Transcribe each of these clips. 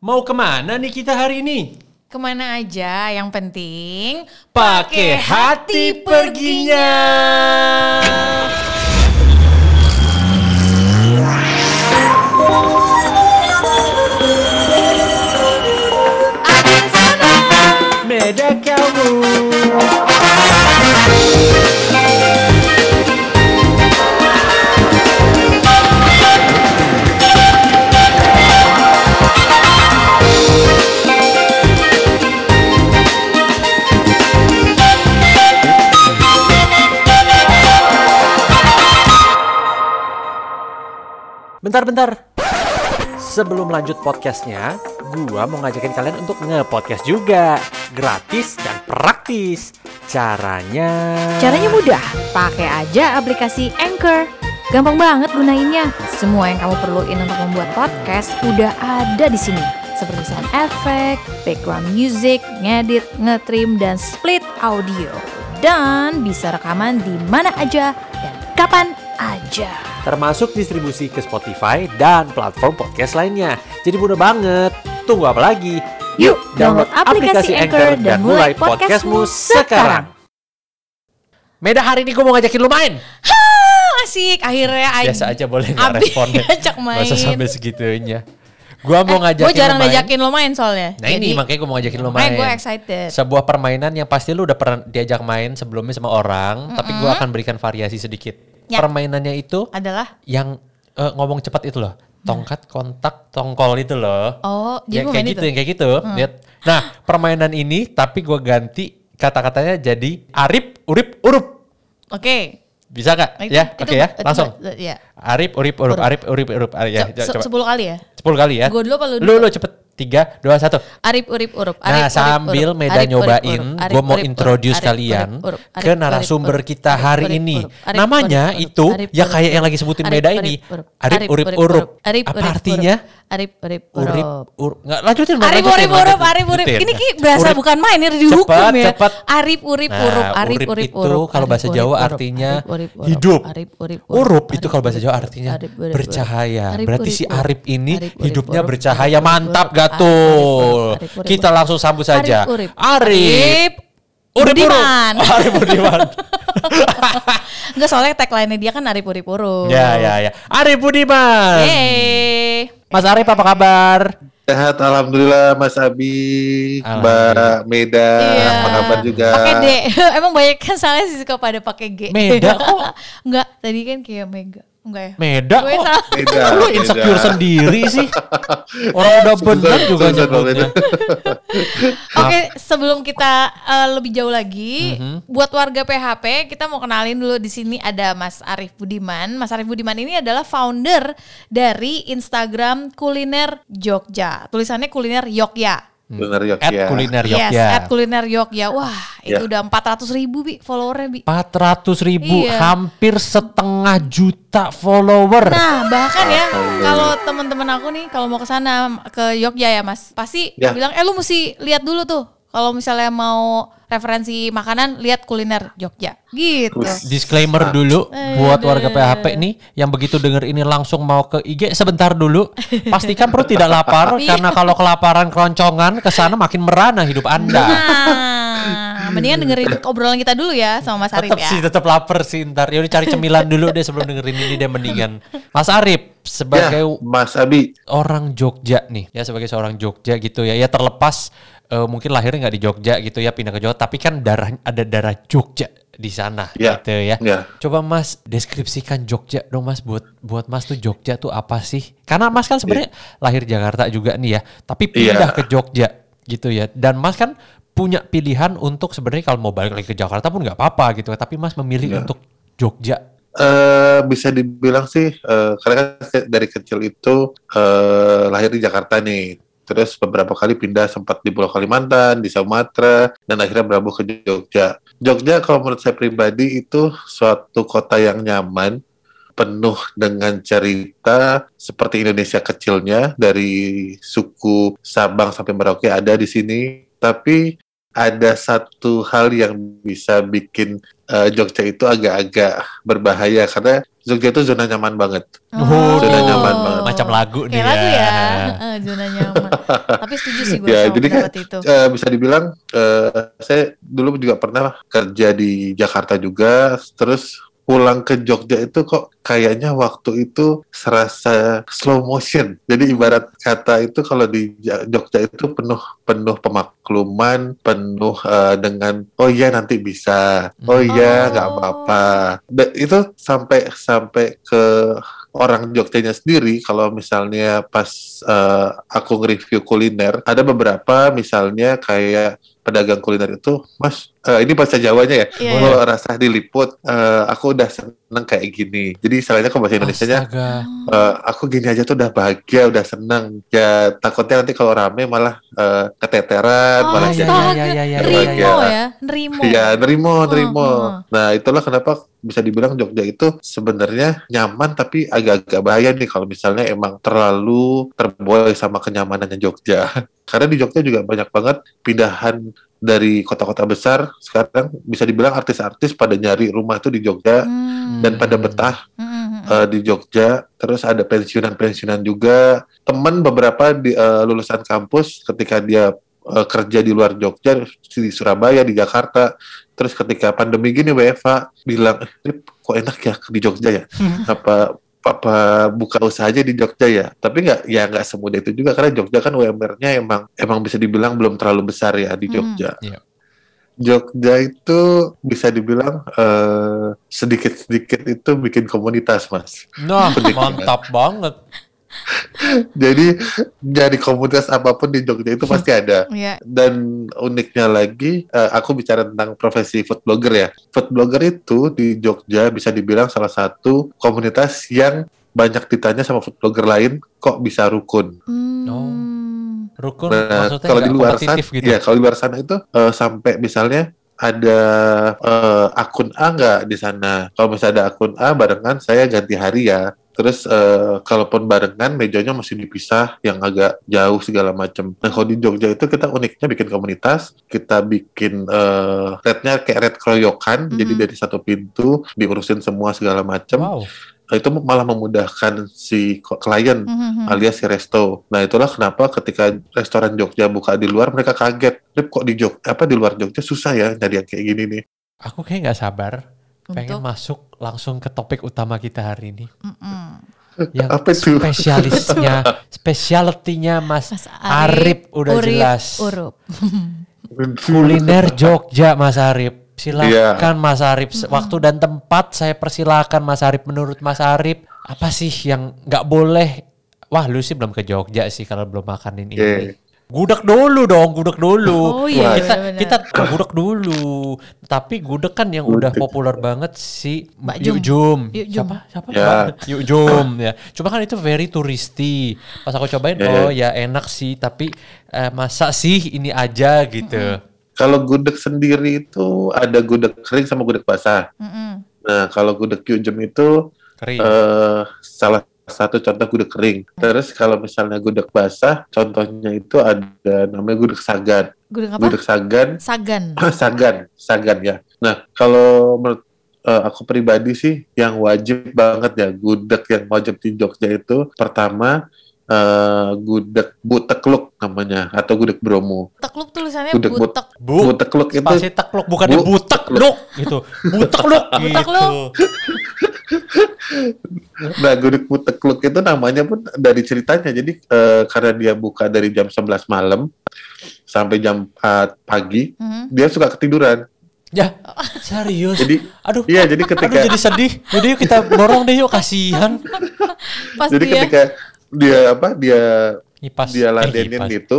Mau ke mana nih kita hari ini? Ke mana aja, yang penting Pakai hati perginya. Adin sana. Meda kamu. Bentar-bentar. Sebelum lanjut podcastnya, gua mau ngajakin kalian untuk nge-podcast juga. Gratis dan praktis. Caranya... Caranya mudah, pakai aja aplikasi Anchor. Gampang banget gunainnya. Semua yang kamu perluin untuk membuat podcast udah ada di sini. Seperti sound effect, background music, ngedit, ngetrim, dan split audio. Dan bisa rekaman di mana aja dan kapan aja. Termasuk distribusi ke Spotify dan platform podcast lainnya. Jadi mudah banget. Tunggu apa lagi? Yuk, download aplikasi Anchor dan mulai podcastmu sekarang. Meda hari ini gue mau ngajakin lu main. Ah, Asik, akhirnya Biasa aja boleh nggak Abi responnya. ngajak Gak main. usah sampai segitunya. Gua mau Eh, ngajakin gue jarang main. ngajakin lo main soalnya. Nah ini makanya gue mau ngajakin lu main. Gue excited. Sebuah permainan yang pasti lu udah pernah diajak main sebelumnya sama orang, tapi gue akan berikan variasi sedikit. Ya. Permainannya itu Adalah yang eh, ngomong cepat itu loh. Tongkat, kontak, tongkol itu loh. Oh, Ya, gue kayak main gitu, itu. yang kayak gitu. Lihat. Nah, permainan ini tapi gue ganti kata-katanya jadi arip, urip, urup. Oke. Bisa nggak? Ya, oke ya, itu- langsung. Ya. Arip, urip, urup, arip, urip, urup. Ya, Se- coba. Sepuluh kali ya. 10 kali ya. Gua dulu apa lu Lu, dulu? lu cepet. Tiga, dua, satu. Arip urip urup. Nah, Arip, urip, sambil. Meda urip, nyobain, gue mau urip, introduce. Arip, kalian urip, urup. Arip, ke urip, narasumber kita hari urip, ini. Namanya urip, itu ya urip, kayak yang lagi sebutin Meda urip, ini. Arip, urip, urup. Apa urip, artinya? Arip urip Urip, urup. ur, nggak lanjutin, lanjutin, urip urup, arip urip. Ini ki berasa Urip. bukan main, ini dihukum ya. Arip urip Nah, urup, arip urip urip itu urup. kalau bahasa urip, Jawa artinya urip, hidup. Urip Urup itu kalau bahasa urip, Jawa artinya urip, bercahaya. Berarti urip, si. Arip ini urip, hidupnya bercahaya. Urip, Mantap gak Tuh? urup. Arip, urip, Kita langsung sambut saja. Arip. Arip. Urip. Budiman. Arip Budiman. Enggak soalnya tagline-nya dia kan Arip urip ya, ya, ya. Arip Budiman. Yeay. Mas Arif apa kabar? Sehat, alhamdulillah Mas Abi, Mbak. Meda, Iya. apa kabar juga? Pakai D. Emang banyak kan soalnya sih suka pada pakai G. Meda kok? Enggak, tadi kan kayak Mega. Enggak ya? Meda Gue kok. salah. Meda, Lu insecure Meda. sendiri sih. Orang udah bener Susah, juga nyebutnya. Oke, sebelum kita eh, lebih jauh lagi, Mhm. buat warga PHP, kita mau kenalin dulu di sini ada Mas Arif Budiman. Mas Arif Budiman ini adalah founder dari Instagram Kuliner Jogja. Tulisannya Kuliner Yogya. Bener ya, At ya. kuliner Yes, Yogya. at Kuliner Yogya. Wah, itu Ya. udah 400 ribu bi followernya bi. 400 ribu, Iya. hampir setengah juta follower. Nah, bahkan ya kalau teman-teman aku nih kalau mau ke sana ke Yogya ya, Mas, pasti Ya. bilang, "Eh, lu mesti lihat dulu tuh. Kalau misalnya mau referensi makanan, lihat kuliner Jogja." Gitu. Disclaimer dulu buat warga PHP nih yang begitu denger ini langsung mau ke IG sebentar dulu. Pastikan perut tidak lapar Iya. karena kalau kelaparan keroncongan ke sana makin merana hidup Anda. Nah, mendingan dengerin obrolan kita dulu ya sama Mas Arif Tetap ya. sih tetap lapar sih ntar. Yaudah cari cemilan dulu deh sebelum dengerin ini deh mendingan. Mas Arif Ya, sebagai Mas Abi, orang Jogja nih ya sebagai seorang Jogja gitu ya ya terlepas eh, mungkin lahirnya nggak di Jogja gitu ya pindah ke Jawa tapi kan darah ada darah Jogja di sana Ya, gitu ya. ya. Coba Mas deskripsikan Jogja dong Mas buat buat Mas tuh Jogja tuh apa sih? Karena Mas kan sebenarnya lahir Jakarta juga nih ya, tapi pindah Iya. ke Jogja gitu ya. Dan Mas kan punya pilihan untuk sebenarnya kalau mau balik lagi ke Jakarta pun nggak apa-apa gitu, tapi Mas memilih Ya. untuk Jogja. eh, bisa dibilang sih, eh, karena kan dari kecil itu eh, lahir di Jakarta nih. Terus beberapa kali pindah sempat di Pulau Kalimantan, di Sumatera, dan akhirnya berlabuh ke Jogja. Jogja kalau menurut saya pribadi itu suatu kota yang nyaman, penuh dengan cerita seperti Indonesia kecilnya dari suku Sabang sampai Merauke ada di sini. Tapi ada satu hal yang bisa bikin eh, Jogja itu agak-agak berbahaya karena Jogja itu zona nyaman banget. Oh. Zona nyaman banget. Macam lagu nih Kayak lagu ya, ya. Heeh, zona nyaman. Tapi setuju sih gue Ya, sama jadi kan itu. eh, bisa dibilang eh, saya dulu juga pernah kerja di Jakarta juga, terus pulang ke Jogja itu kok kayaknya waktu itu serasa slow motion. Jadi ibarat kata itu kalau di Ja- Jogja itu penuh penuh pemakluman, penuh eh, dengan oh iya nanti bisa, oh iya nggak Oh. apa-apa. Itu sampai sampai ke orang Jogjanya sendiri kalau misalnya pas eh, aku nge-review kuliner ada beberapa misalnya kayak pedagang kuliner itu mas eh, ini bahasa Jawanya ya Iya, kalau rasa diliput eh, aku udah seneng kayak gini jadi istilahnya ke bahasa Indonesia nya. Eh, aku gini aja tuh udah bahagia, udah seneng. Ya takutnya nanti kalau rame malah eh, keteteran, Oh, malah iya, jadi iya, iya, iya, Nerimo iya. ya, nerimo. Ya, nerimo, nerimo. Oh, oh. Nah, itulah kenapa bisa dibilang Jogja itu sebenarnya nyaman tapi agak-agak bahaya nih kalau misalnya emang terlalu terbuai sama kenyamanannya Jogja. Karena di Jogja juga banyak banget pindahan dari kota-kota besar. Sekarang bisa dibilang artis-artis pada nyari rumah itu di Jogja Hmm. dan pada betah Hmm, hmm, hmm. eh, di Jogja. Terus ada pensiunan-pensiunan juga. Teman beberapa di, eh, lulusan kampus ketika dia eh, kerja di luar Jogja, di Surabaya, di Jakarta. Terus ketika pandemi gini WFA bilang, kok enak ya di Jogja ya? Apa apa buka usaha aja di Jogja ya? Tapi nggak ya nggak semudah itu juga karena Jogja kan UMR-nya emang emang bisa dibilang belum terlalu besar ya di Hmm. Jogja. Iya. Jogja itu bisa dibilang eh, sedikit-sedikit itu bikin komunitas, Mas. Nah, Sedikit. mantap banget. Jadi dari komunitas apa pun di Jogja itu pasti ada. Iya. Dan uniknya lagi, eh, aku bicara tentang profesi food blogger ya. Food blogger itu di Jogja bisa dibilang salah satu komunitas yang banyak ditanya sama food blogger lain, kok bisa rukun. Hmm. Rukun Nah, maksudnya kalau di luar sana, gitu. ya kalau di luar sana itu eh, sampai misalnya ada eh, akun A nggak di sana. Kalau misalnya ada akun A barengan, saya ganti hari ya. Terus eh, kalaupun barengan, mejanya masih dipisah yang agak jauh segala macam. Nah kalau di Jogja itu kita uniknya bikin komunitas, kita bikin eh rednya kayak red keroyokan, jadi Mhm. dari satu pintu diurusin semua segala macam. Wow. Nah, itu malah memudahkan si klien Hmm, hmm, hmm. alias si resto. Nah itulah kenapa ketika restoran Jogja buka di luar mereka kaget. Rip kok di Jog apa di luar Jogja susah ya nyari yang kayak gini nih. Aku kayak nggak sabar pengen Untuk masuk langsung ke topik utama kita hari ini. Mm-mm. Yang Apa itu? spesialisnya, specialty-nya Mas Mas Arif udah Urip, jelas. Urup. Kuliner Jogja Mas Arif. Silakan Iya. Mas Arif. Se- Waktu dan tempat saya persilakan Mas Arif. Menurut Mas Arif apa sih yang nggak boleh? Wah lu sih belum ke Jogja sih kalau belum makanin ini. Iya. Gudeg dulu dong, gudeg dulu. Oh iya, kita benar-benar. kita ke gudeg dulu. Tapi gudeg kan yang udah populer banget si Mbak Yuk Jum. Jum. Yuk Jum. Siapa? Siapa? Ya. Yuk Jum ya. Cuma kan itu very touristy. Pas aku cobain Ya, oh ya enak sih, tapi eh, masa sih ini aja gitu. Kalau gudeg sendiri itu ada gudeg kering sama gudeg basah. Mm-mm. Nah kalau gudeg Kyujem itu Kering. eh, salah satu contoh gudeg kering. Terus kalau misalnya gudeg basah, contohnya itu ada namanya gudeg sagan. Gudeg apa? Gudeg sagan Sagan. Sagan, Sagan ya. Nah, kalau menurut eh, aku pribadi sih yang wajib banget ya gudeg yang wajib di Jogja itu pertama eh, gudeg butekluk namanya atau gudeg Bromo. Tekluk tulisannya Gudeg but- butek. Bu, butekluk itu spasi tekluk bukan Bu- butek luk gitu. Butek luk gitu. Butekluk. nah gudeg butekluk itu namanya pun dari ceritanya. Jadi eh, karena dia buka dari jam 11 malam sampai jam 4 pagi, Mhm. dia suka ketiduran. Ya, serius. Jadi aduh, iya jadi aduh ketika jadi sedih. Jadi yuk kita borong deh yuk kasihan. Pas jadi dia ketika dia apa dia Ngipas. dia eh, ladenin ngipas. gitu,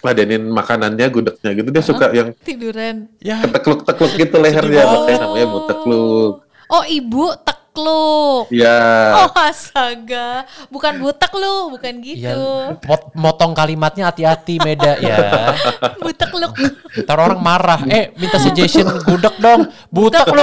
ladenin makanannya gudegnya gitu dia suka yang tiduran. Ya, ketekluk-tekluk gitu lehernya banget. makanya namanya butekluk. Oh ibu tekluk. Ya, Oh astaga, bukan butek lu, bukan gitu. Iya, pot- motong kalimatnya hati-hati Meda ya. Butekluk. Ntar orang marah. Eh, minta suggestion gudeg dong. Butek lu.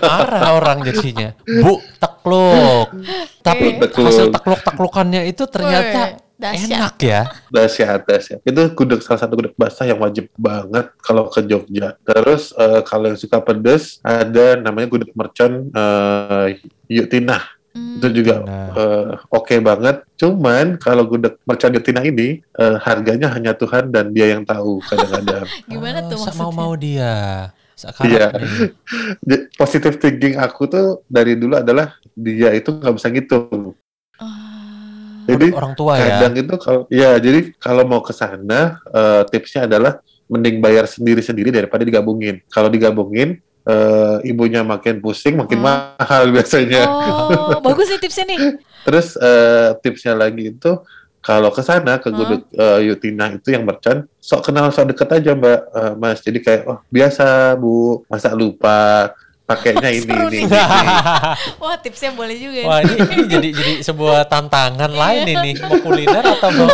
Marah orang jadinya. Bu, tekluk. Tapi Tekluk. hasil tekluk-teklukannya itu ternyata Dahsyat. Enak ya. dahsyat dahsyat itu gudeg salah satu gudeg basah yang wajib banget kalau ke Jogja terus eh, kalau yang suka pedes ada namanya gudeg mercon eh, Yuk Tinah Hmm. itu juga Nah. eh, oke banget cuman kalau gudeg mercon Yuk Tinah ini eh, harganya hanya Tuhan dan dia yang tahu kadang-kadang Gimana Oh, tuh maksudnya? Mau-mau dia. Sekarang Iya. positive thinking aku tuh dari dulu adalah dia itu nggak bisa ngitung Ah. Jadi orang tua ya. kadang itu kalau ya jadi kalau mau ke sana eh, tipsnya adalah mending bayar sendiri-sendiri daripada digabungin. Kalau digabungin eh, ibunya makin pusing, makin Hmm. mahal biasanya. Oh, bagus nih tipsnya nih. Terus eh, tipsnya lagi itu kalau ke sana ke gudeg eh, Yutina itu yang merchant, sok kenal sok deket aja Mbak eh, Mas. Jadi kayak oh biasa Bu, masa lupa pakainya ini ini. nih. ini. Wah, tipsnya boleh juga. nih. Wah ini, ini jadi jadi sebuah tantangan lain ini mau kuliner atau mau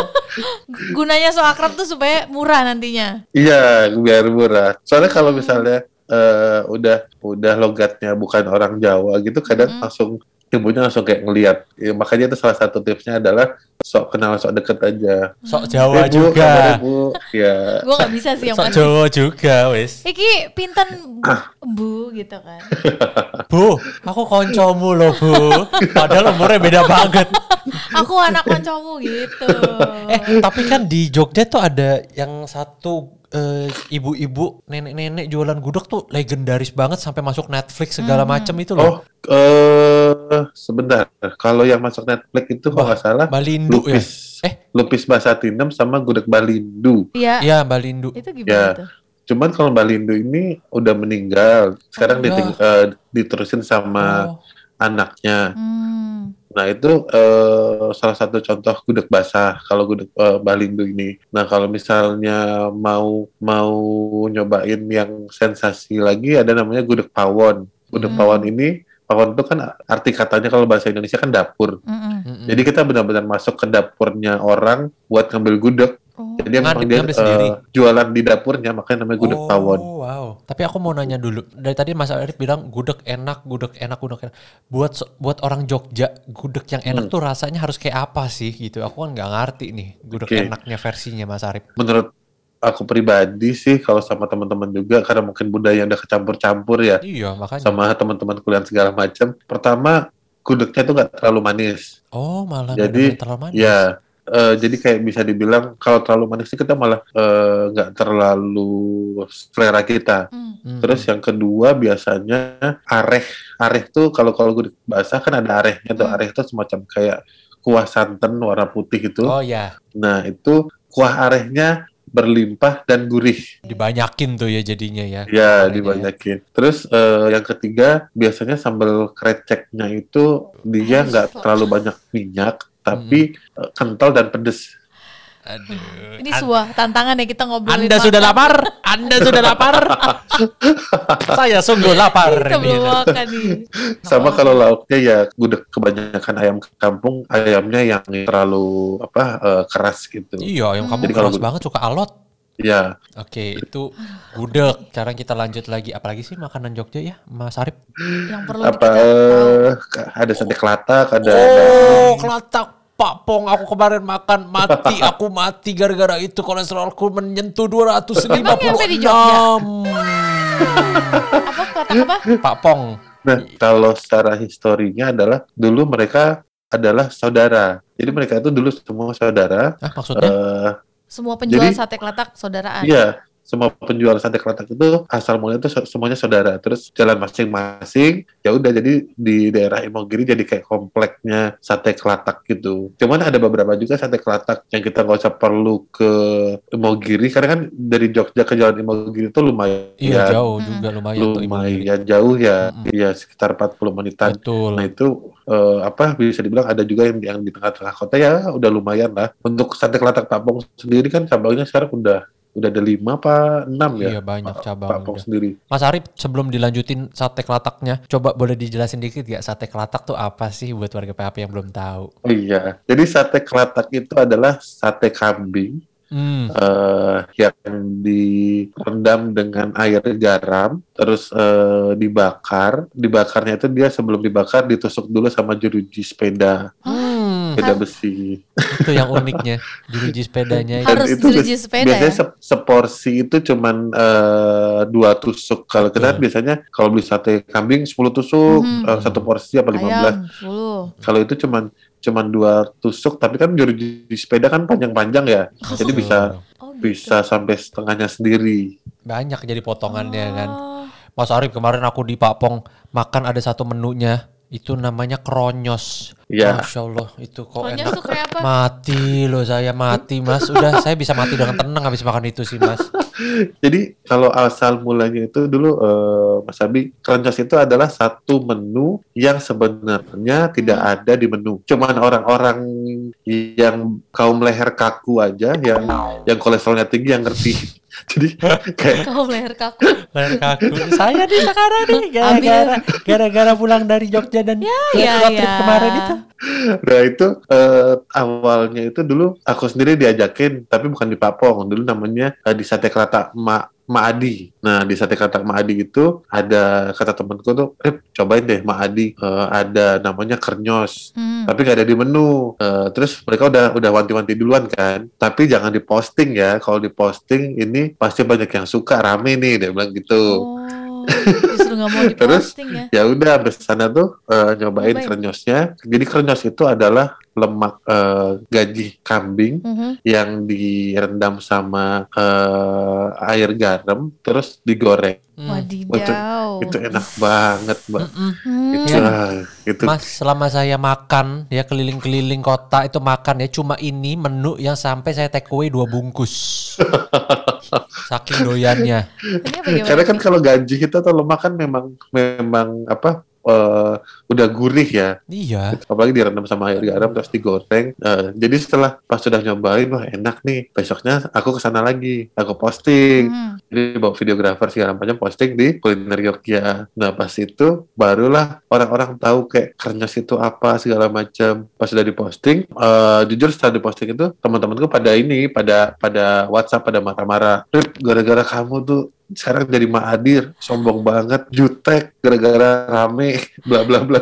Gunanya so akrab tuh supaya murah nantinya. Iya, biar murah. Soalnya kalau misalnya eh, udah udah logatnya bukan orang Jawa gitu, kadang Mm. langsung ibunya langsung kayak ngelihat. Ya, makanya itu salah satu tipsnya adalah sok kenal sok deket aja. sok Jawa Eh, Bu, juga. Bu. Ya. Gue nggak bisa sih yang Sok. Jawa juga wis. Iki pinten bu gitu kan. Bu, aku koncomu loh bu. Padahal umurnya beda banget. Aku anak koncomu gitu. Eh tapi kan di Jogja tuh ada yang satu ibu-ibu, nenek-nenek jualan gudeg tuh legendaris banget sampai masuk Netflix segala Hmm. macem itu Oh, loh. eh sebentar. Kalau yang masuk Netflix itu kalau nggak salah Balindu ya. Lupis. Eh. Lupis Basatinem sama Gudeg Balindu. Iya. Iya Balindu. Itu Ya. gimana tuh? Cuman kalau Balindu ini udah meninggal. Sekarang Oh, diting- eh, diterusin sama Oh, anaknya. Hmm. Nah itu eh, salah satu contoh gudeg basah kalau gudeg eh, Balindu ini. Nah kalau misalnya mau mau nyobain yang sensasi lagi ada namanya gudeg pawon. Gudeg Hmm. pawon ini pawon itu kan arti katanya kalau bahasa Indonesia kan dapur. Mm-mm. Jadi kita benar-benar masuk ke dapurnya orang buat ngambil gudeg. Oh. Jadi Ngadep- memang dia sendiri. eh, jualan di dapurnya makanya namanya gudeg oh, pawon. wow. Tapi aku mau nanya dulu. Dari tadi Mas Arif bilang gudeg enak, gudeg enak, gudeg enak. Buat buat orang Jogja, gudeg yang enak Hmm. tuh rasanya harus kayak apa sih gitu. Aku kan nggak ngerti nih gudeg Oke. enaknya versinya Mas Arif. Menurut aku pribadi sih kalau sama teman-teman juga karena mungkin budaya udah kecampur-campur ya. Iya, makanya. sama teman-teman kuliah segala macam. Pertama, gudegnya tuh nggak terlalu manis. Oh, malah Jadi, terlalu manis. Ya, eh, jadi kayak bisa dibilang kalau terlalu manis sih kita malah eh, nggak terlalu selera kita. Mm-mm. Terus yang kedua biasanya areh. Areh tuh kalau kalau gudeg basah kan ada arehnya tuh. Hmm. Areh tuh semacam kayak kuah santan warna putih itu. Oh ya, Nah, itu kuah arehnya berlimpah dan gurih. dibanyakin tuh ya jadinya ya. Ya, Arehnya dibanyakin. Terus eh, yang ketiga, biasanya sambal kreceknya itu dia nggak terlalu banyak minyak, tapi eh, kental dan pedes. Aduh. Ini sebuah tantangan ya kita ngobrolin. Anda sudah makan. lapar? Anda sudah lapar? Saya sungguh lapar. Ini. makan nih. Sama Nah, kalau lauknya ya gudeg kebanyakan ayam kampung, ayamnya yang terlalu apa eh, keras gitu. Iya, yang kamu Jadi kalau keras banget suka alot. Ya, Oke, itu gudeg. Sekarang kita lanjut lagi. Apalagi sih makanan Jogja ya, Mas Arif? yang perlu apa kita eh, ada sate kelatak, ada Oh, kelatak Pak Pong, aku kemarin makan mati, aku mati gara-gara itu kolesterolku menyentuh 256. Emang nyampe di Jogja? Apa kata apa? Pak Pong. Nah, kalau secara historinya adalah dulu mereka adalah saudara. Jadi mereka itu dulu semua saudara. Ah, maksudnya? eh Semua penjual Jadi- sate kelatak saudaraan. Iya, semua penjual sate kelatak itu asal mulanya itu se- semuanya saudara. Terus jalan masing-masing. Ya udah jadi di daerah Imogiri jadi kayak kompleknya sate kelatak gitu. Cuman ada beberapa juga sate kelatak yang kita nggak usah perlu ke Imogiri karena kan dari Jogja ke Jalan Imogiri itu lumayan Iya, jauh juga lumayan tuh lumayan jauh ya. Mm-mm. Iya sekitar 40 menitan. Betul. Nah itu eh, apa bisa dibilang ada juga yang yang di tengah-tengah kota ya udah lumayan lah. Untuk sate kelatak Pak Pong sendiri kan cabangnya sekarang udah udah ada lima apa enam ya Iya, banyak Pak cabang. Pong sendiri. Mas Arif, sebelum dilanjutin sate kelataknya, coba boleh dijelasin dikit gak sate kelatak tuh apa sih buat warga PHP yang belum tahu? Oh iya, jadi sate kelatak itu adalah sate kambing Hmm. eh, yang direndam dengan air garam, terus eh, dibakar. Dibakarnya itu dia sebelum dibakar ditusuk dulu sama jeruji sepeda. Hmm. Hmm. sepeda besi. Itu yang uniknya jeruji sepedanya itu. Harus itu jeruji sepeda biasanya ya? se- seporsi itu cuman eh, dua tusuk. Kalau kita biasanya kalau beli sate kambing 10 tusuk, Mhm. eh, satu porsi apa 15. Ayam 10. Kalau itu cuman cuman dua tusuk, tapi kan jeruji sepeda kan panjang-panjang ya. Jadi bisa Oh, gitu. bisa sampai setengahnya sendiri. banyak jadi potongannya kan. Oh. Mas Arif kemarin aku di Papong makan ada satu menunya itu namanya kronyos. Ya. Masya Allah itu kok Pokoknya enak. tuh kayak apa? Mati loh saya mati mas. Udah saya bisa mati dengan tenang habis makan itu sih mas. Jadi kalau asal mulanya itu dulu eh, Mas Abi, kerencas itu adalah satu menu yang sebenarnya tidak Hmm. ada di menu. Cuman orang-orang yang kaum leher kaku aja yang yang kolesterolnya tinggi yang ngerti. Jadi kayak Kau leher kaku. Leher kaku. Saya nih sekarang nih gara-gara gara-gara pulang dari Jogja dan Ya, trip ya. kemarin itu. Nah itu eh, awalnya itu dulu aku sendiri diajakin, tapi bukan di Papong. Dulu namanya eh, di Sate Kelata Ma Maadi. Nah di Sate Kelata Maadi itu ada kata temanku tuh, Rip, cobain deh Maadi. Eh, ada namanya kernyos. Hmm. Tapi gak ada di menu. Eh, terus mereka udah udah wanti-wanti duluan kan. Tapi jangan diposting ya. Kalau diposting ini pasti banyak yang suka rame nih. Dia bilang gitu. Oh, justru nggak mau Terus, diposting ya. ya udah habis sana tuh eh, nyobain Nyobain. krenyosnya jadi krenyos itu adalah lemak eh, gaji kambing Mhm. yang direndam sama eh, air garam terus digoreng Hmm. Wadidaw. itu enak banget mbak Mm-mm. Hmm. itu, ah, itu Mas, selama saya makan ya keliling-keliling kota itu makan ya cuma ini menu yang sampai saya take away dua bungkus. Saking doyannya. Karena kan kalau gaji itu atau lemak kan memang memang apa eh, udah gurih ya. Iya. apalagi direndam sama air garam terus digoreng. Eh, jadi setelah pas sudah nyobain wah enak nih. Besoknya aku ke sana lagi. Aku posting. Hmm. jadi bawa videografer segala macam posting di kuliner Yogyakarta nah pas itu barulah orang-orang tahu kayak kernyas itu apa segala macam. Pas sudah diposting eh, jujur setelah diposting itu teman-temanku pada ini pada pada WhatsApp pada marah-marah. Rip gara-gara kamu tuh sekarang jadi Mahadir sombong banget jutek gara-gara rame bla bla bla.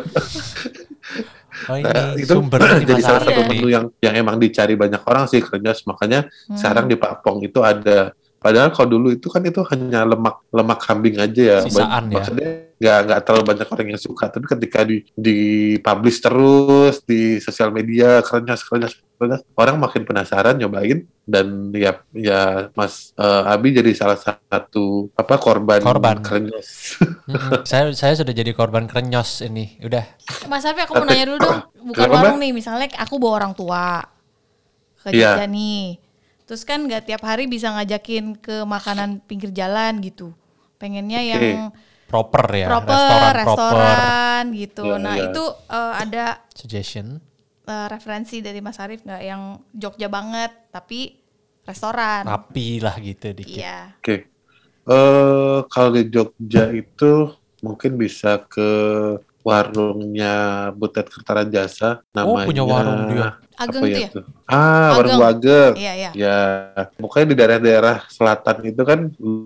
Oh ini Nah, itu jadi salah satu menu yang yang emang dicari banyak orang sih kernyas makanya Hmm. sekarang di Papong itu ada padahal kalau dulu itu kan itu hanya lemak lemak kambing aja ya. Sisaan ya. maksudnya nggak nggak terlalu banyak orang yang suka. Tapi ketika di di publish terus di sosial media kerenyas kerenyas orang makin penasaran nyobain dan ya ya Mas eh, Abi jadi salah satu apa korban, Korban. kerenyas Mm-mm. saya saya sudah jadi korban krenyos ini. Udah. Mas Arfi aku mau nanya dulu dong. Bukan Kenapa, warung nih, misalnya aku bawa orang tua ke Iya. Jogja nih. Terus kan nggak tiap hari bisa ngajakin ke makanan pinggir jalan gitu. Pengennya yang Proper ya. proper, restoran, restoran, proper. gitu. Iya, nah iya. itu eh, ada Suggestion. Eh, referensi dari Mas Arif nggak yang Jogja banget, tapi restoran. Rapi lah gitu dikit. Iya. Oke. Eh kalau di Jogja itu mungkin bisa ke warungnya Butet Kertaran Jasa Oh, namanya. punya warung dia. Ageng apa tuh ya? tuh? Ah, warung Ageng. Iya, iya. Ya, pokoknya di daerah-daerah selatan itu kan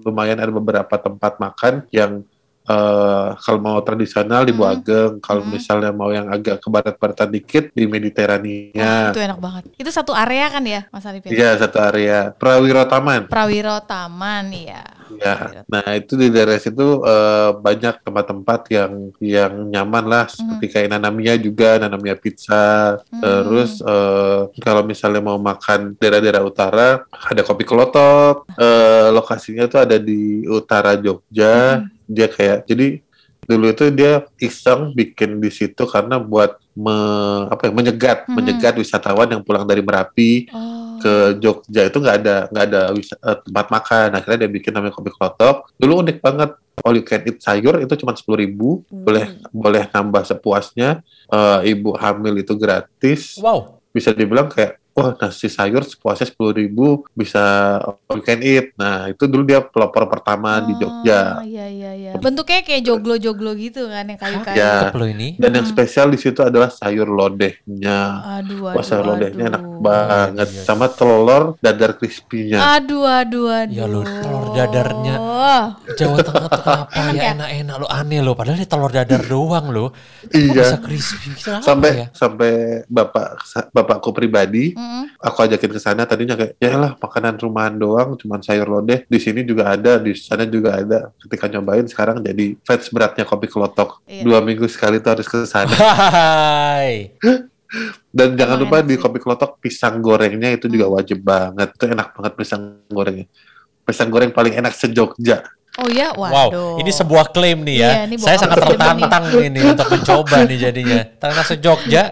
lumayan ada beberapa tempat makan yang eh kalau mau tradisional di Bu Hmm. Ageng, kalau Hmm. misalnya mau yang agak ke barat-baratan dikit di Mediterania. Itu enak banget. Itu satu area kan ya, Mas Arif? ya? Iya, satu area. Prawiro Taman. Prawiro Taman, iya. Ya, nah itu di daerah situ eh, banyak tempat-tempat yang yang nyaman lah, seperti kayak Nanamia juga, Nanamia Pizza. Hmm. Terus eh, kalau misalnya mau makan daerah-daerah utara, ada Kopi Kelotok. Eh, lokasinya tuh ada di utara Jogja. Dia kayak jadi dulu itu dia iseng bikin di situ karena buat me- apa ya, menyegat, Hmm. menyegat wisatawan yang pulang dari Merapi Oh. ke Jogja. Itu nggak ada nggak ada wis- eh, tempat makan. Akhirnya dia bikin namanya kopi klotok. Dulu unik banget. All you can eat sayur itu cuma sepuluh ribu. Boleh boleh nambah sepuasnya. Eh, ibu hamil itu gratis. Wow. bisa dibilang kayak wah nasi sayur sepuasnya sepuluh ribu bisa weekend eat. Nah itu dulu dia pelopor pertama di Jogja. Oh, Iya iya iya. Bentuknya kayak joglo-joglo gitu kan yang kayu-kayu. Ya. Lo ini. Dan yang spesial di situ adalah sayur lodehnya. Aduh Wah aduh. sayur lodehnya enak aduh. banget. Iya. Sama telur dadar crispy-nya. Aduh aduh aduh. Ya lu, telur dadarnya. Jawa Tengah tuh kenapa Enak ya ya? enak-enak lo aneh lo. Padahal ini telur dadar doang lo. Kok bisa Iya. crispy gitu Sampai ya? sampai bapak bapakku pribadi Aku ajakin ke sana tadinya kayak ya lah makanan rumahan doang cuman sayur lodeh. Di sini juga ada di sana juga ada. Ketika nyobain sekarang jadi fans beratnya kopi kelotok. Iya. dua minggu sekali tuh harus ke sana. Dan jangan lupa di kopi kelotok pisang gorengnya itu juga Hmm. wajib banget. Itu enak banget pisang gorengnya. Pisang goreng paling enak sejogja Oh ya, Wow, waduh. ini sebuah klaim nih ya. Iya, ini Saya sangat tertantang ini untuk mencoba nih jadinya. Karena sejogja,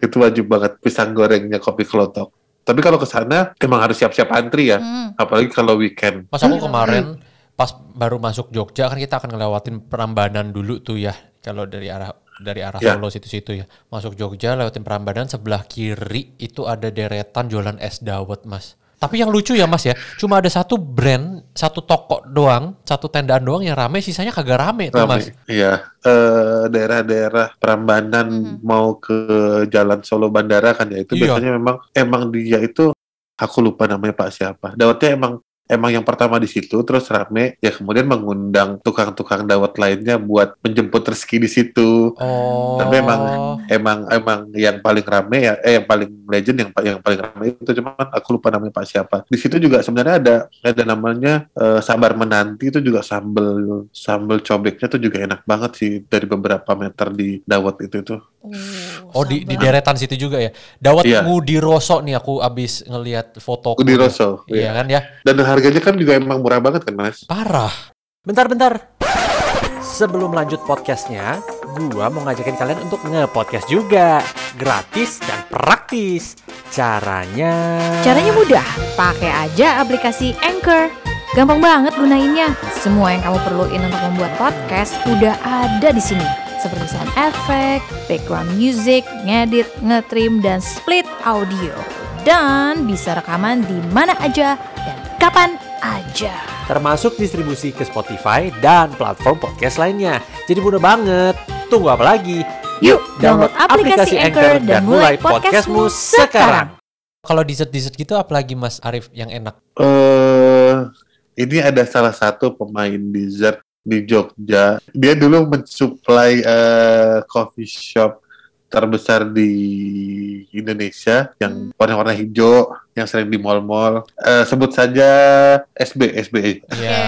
itu wajib banget pisang gorengnya kopi kelotok tapi kalau ke sana emang harus siap-siap antri ya Mm. apalagi kalau weekend Mas aku kemarin pas baru masuk Jogja kan kita akan ngelewatin Prambanan dulu tuh ya. Kalau dari arah dari arah Ya. Solo situ-situ ya. Masuk Jogja lewatin Prambanan sebelah kiri itu ada deretan jualan es dawet, Mas. Tapi yang lucu ya Mas ya, cuma ada satu brand, satu toko doang, satu tendaan doang yang rame, sisanya kagak rame tuh Mas. Rame. Iya, eh, daerah-daerah Prambanan Mhm. mau ke Jalan Solo Bandara kan ya itu Iya. biasanya memang emang dia itu aku lupa namanya Pak siapa. Dawetnya emang emang yang pertama di situ terus rame ya kemudian mengundang tukang-tukang dawet lainnya buat menjemput rezeki di situ. Oh. Tapi emang- Emang emang yang paling rame ya eh yang paling legend yang yang paling rame itu cuman aku lupa namanya Pak siapa. Di situ juga sebenarnya ada ada namanya eh, sabar menanti itu juga sambel sambel cobeknya tuh juga enak banget sih dari beberapa meter di dawet itu tuh. Oh di, di sabar. deretan situ juga ya. Dawet Iya. Ngudi Roso nih aku abis ngelihat foto. Di Rosso. Iya Iya. kan ya. Dan harganya kan juga emang murah banget kan Mas? Parah. Bentar-bentar. Sebelum lanjut podcastnya, gua mau ngajakin kalian untuk nge-podcast juga. Gratis dan praktis. Caranya... Caranya mudah, pakai aja aplikasi Anchor. Gampang banget gunainnya. Semua yang kamu perluin untuk membuat podcast udah ada di sini. Seperti sound effect, background music, ngedit, ngetrim, dan split audio. Dan bisa rekaman di mana aja kapan aja. Termasuk distribusi ke Spotify dan platform podcast lainnya. Jadi mudah banget. Tunggu apa lagi? Yuk, download aplikasi Anchor dan mulai podcastmu sekarang. Kalau dessert-dessert gitu apalagi Mas Arif yang enak? Eh ini ada salah satu pemain dessert di Jogja. Dia dulu mensuplai eh, coffee shop terbesar di Indonesia yang warna-warna hijau yang sering di mall-mall. Eh, sebut saja SB SB. Ya.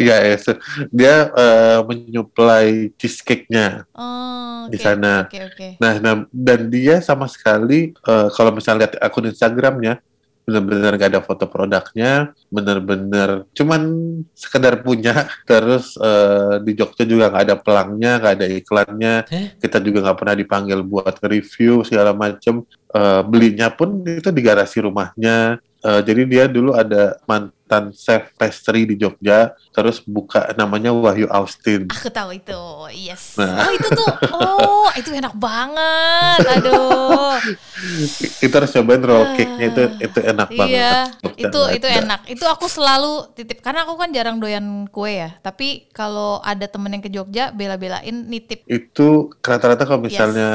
Iya, ya, se- dia eh, menyuplai cheesecake-nya. Oh, Di oke, sana. Oke, oke. Nah, nah, dan dia sama sekali eh, kalau misalnya lihat akun Instagramnya benar-benar gak ada foto produknya, benar-benar cuman sekedar punya. Terus eh, di Jogja juga nggak ada pelangnya, nggak ada iklannya. Eh? Kita juga nggak pernah dipanggil buat review segala macem. Eh, belinya pun itu di garasi rumahnya. Eh, jadi dia dulu ada mantan chef pastry di Jogja, terus buka namanya Wahyu Austin. Aku tahu itu, yes. Nah. Oh itu tuh, oh itu enak banget, aduh. itu harus cobain roll cake-nya itu itu enak banget. Iya, Jogja itu itu enak. Itu aku selalu titip karena aku kan jarang doyan kue ya. Tapi kalau ada temen yang ke Jogja, bela-belain nitip. Itu rata-rata kalau Yes. misalnya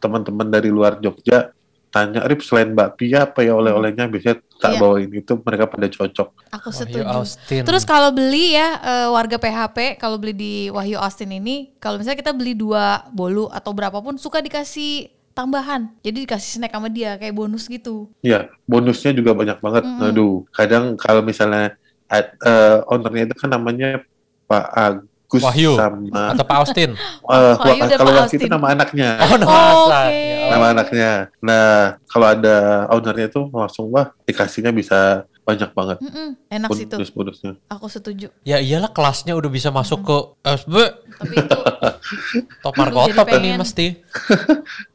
teman-teman dari luar Jogja tanya, Rip selain bakpia apa ya oleh-olehnya biasanya tak Iya. bawain itu mereka pada cocok. Aku Wahyu setuju. Austin. Terus kalau beli ya eh, warga PHP kalau beli di Wahyu Austin ini, kalau misalnya kita beli dua bolu atau berapapun suka dikasih tambahan. Jadi dikasih snack sama dia kayak bonus gitu. Ya, bonusnya juga banyak banget. Mm-mm. Aduh, kadang kalau misalnya ad- eh, ownernya itu kan namanya Pak Agus Wahyu. sama atau Pak Austin. eh, Wahyu dan kalau Pak Wahyu itu Austin. nama anaknya. Oh, nama Oh. Ya nama anaknya. Nah, kalau ada ownernya itu langsung wah dikasihnya bisa banyak banget Mm-mm, enak sih tuh. bonus-bonusnya. Aku setuju. Ya iyalah kelasnya udah bisa masuk ke SB. Tapi itu ini mesti.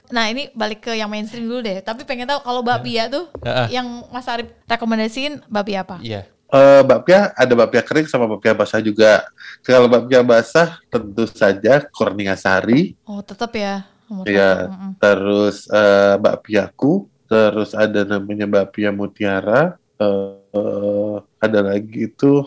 Nah ini balik ke yang mainstream dulu deh. Tapi pengen tahu kalau bakpia tuh Heeh. yang Mas Arif rekomendasiin bakpia apa? Iya. Eh bakpia ada bakpia kering sama bakpia basah juga. Kalau bakpia basah tentu saja Kurnia Sari, Oh tetap ya. Iya. terus eh bakpiaku, terus ada namanya Bapia Mutiara, eh, ada lagi itu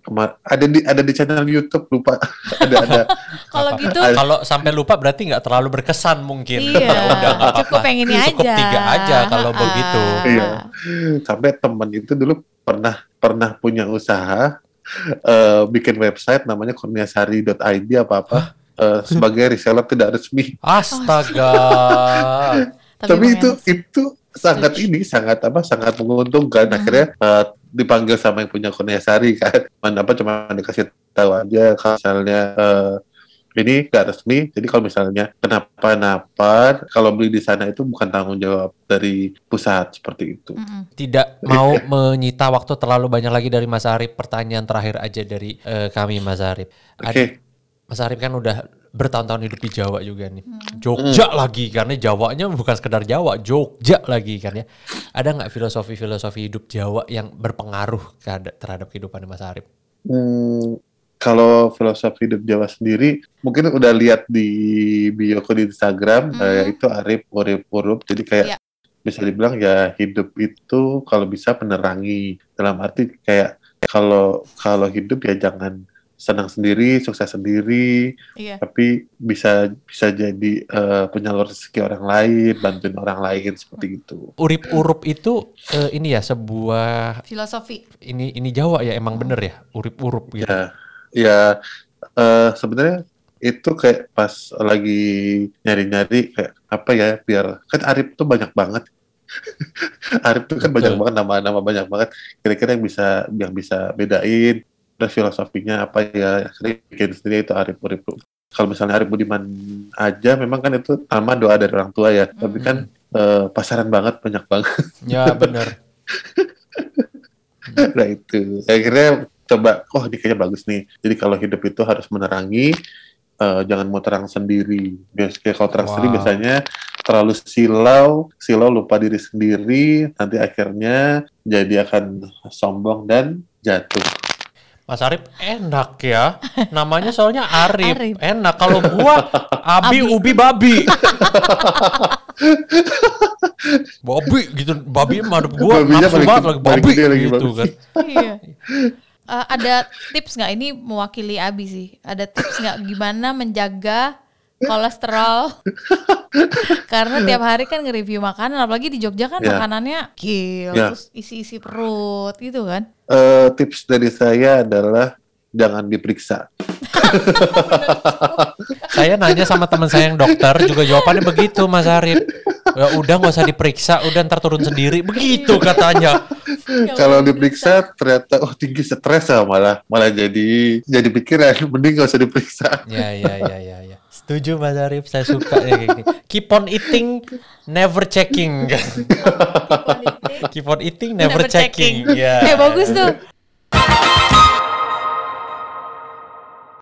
kemar- ada di ada di channel YouTube lupa ada ada Kalau Apa? gitu Kalau sampai lupa berarti nggak terlalu berkesan mungkin. iya, Ya udah, cukup apa-apa. yang ini aja. Cukup tiga aja kalau Ah, begitu. Iya. sampai temen itu dulu pernah pernah punya usaha eh, bikin website namanya kurniasari.id apa apa eh, sebagai reseller tidak resmi. Astaga. tapi, emang itu itu sangat ini sangat apa sangat menguntungkan. Hmm. akhirnya eh, dipanggil sama yang punya kurniasari kan. Mana apa cuma dikasih tahu aja. Kalau misalnya eh, ini nggak resmi jadi kalau misalnya kenapa-napa kalau beli di sana itu bukan tanggung jawab dari pusat seperti itu. Tidak mau menyita waktu terlalu banyak lagi dari Mas Arif. Pertanyaan terakhir aja dari eh, kami Mas Arif. oke Ad- Mas Arif kan udah bertahun-tahun hidup di Jawa juga nih. Hmm. Jogja lagi karena Jawanya bukan sekedar Jawa, Jogja lagi kan ya. Ada nggak filosofi-filosofi hidup Jawa yang berpengaruh terhadap kehidupan Mas Arif? Hmm, kalau filosofi hidup Jawa sendiri, mungkin udah lihat di bioku di Instagram, Hmm. eh, itu Arif Urip Urup. Jadi kayak Iya. bisa dibilang ya hidup itu kalau bisa menerangi. Dalam arti kayak kalau kalau hidup ya jangan senang sendiri, sukses sendiri, Iya. tapi bisa bisa jadi eh, penyalur rezeki orang lain, bantuin orang lain seperti itu. Urip urup itu eh, ini ya sebuah Filosofi. ini ini Jawa ya emang bener ya urip urup gitu. Ya, ya eh, sebenarnya itu kayak pas lagi nyari-nyari kayak apa ya biar kan Arif tuh banyak banget. Arif tuh kan banyak Betul. banget nama-nama banyak banget. Kira-kira yang bisa yang bisa bedain terus filosofinya apa ya akhirnya bikin sendiri itu Arif Urip. Kalau misalnya Arif Budiman aja memang kan itu nama doa dari orang tua ya. Tapi kan eh, pasaran banget banyak banget. Ya bener. nah itu akhirnya coba oh ini kayaknya bagus nih jadi kalau hidup itu harus menerangi eh, jangan mau terang sendiri biasanya kalau terang Wow. sendiri biasanya terlalu silau silau lupa diri sendiri nanti akhirnya jadi akan sombong dan jatuh Mas Arif enak ya. Namanya soalnya Arif. Arif. Enak. Kalau gua Abi, Abi. Ubi Babi. babi gitu. Babi madep gua nafsu paling- banget lagi babi gede lagi, gitu babi. kan. iya. Eh, ada tips nggak ini mewakili Abi sih? Ada tips nggak gimana menjaga kolesterol? Karena tiap hari kan nge-review makanan, apalagi di Jogja kan Ya. makanannya kill, Ya. terus isi-isi perut gitu kan? Eh, tips dari saya adalah jangan diperiksa Saya nanya sama teman saya yang dokter juga jawabannya begitu Mas Arif. Ya udah nggak usah diperiksa, udah ntar turun sendiri. Begitu katanya. Ya kalau diperiksa ternyata oh tinggi stres ya malah malah jadi jadi pikiran mending gak usah diperiksa Ya ya ya ya ya. Setuju Mas Arif, saya suka ya kayak gini. Keep on eating, never checking. Keep on eating, never, checking. Ya. Eh bagus tuh.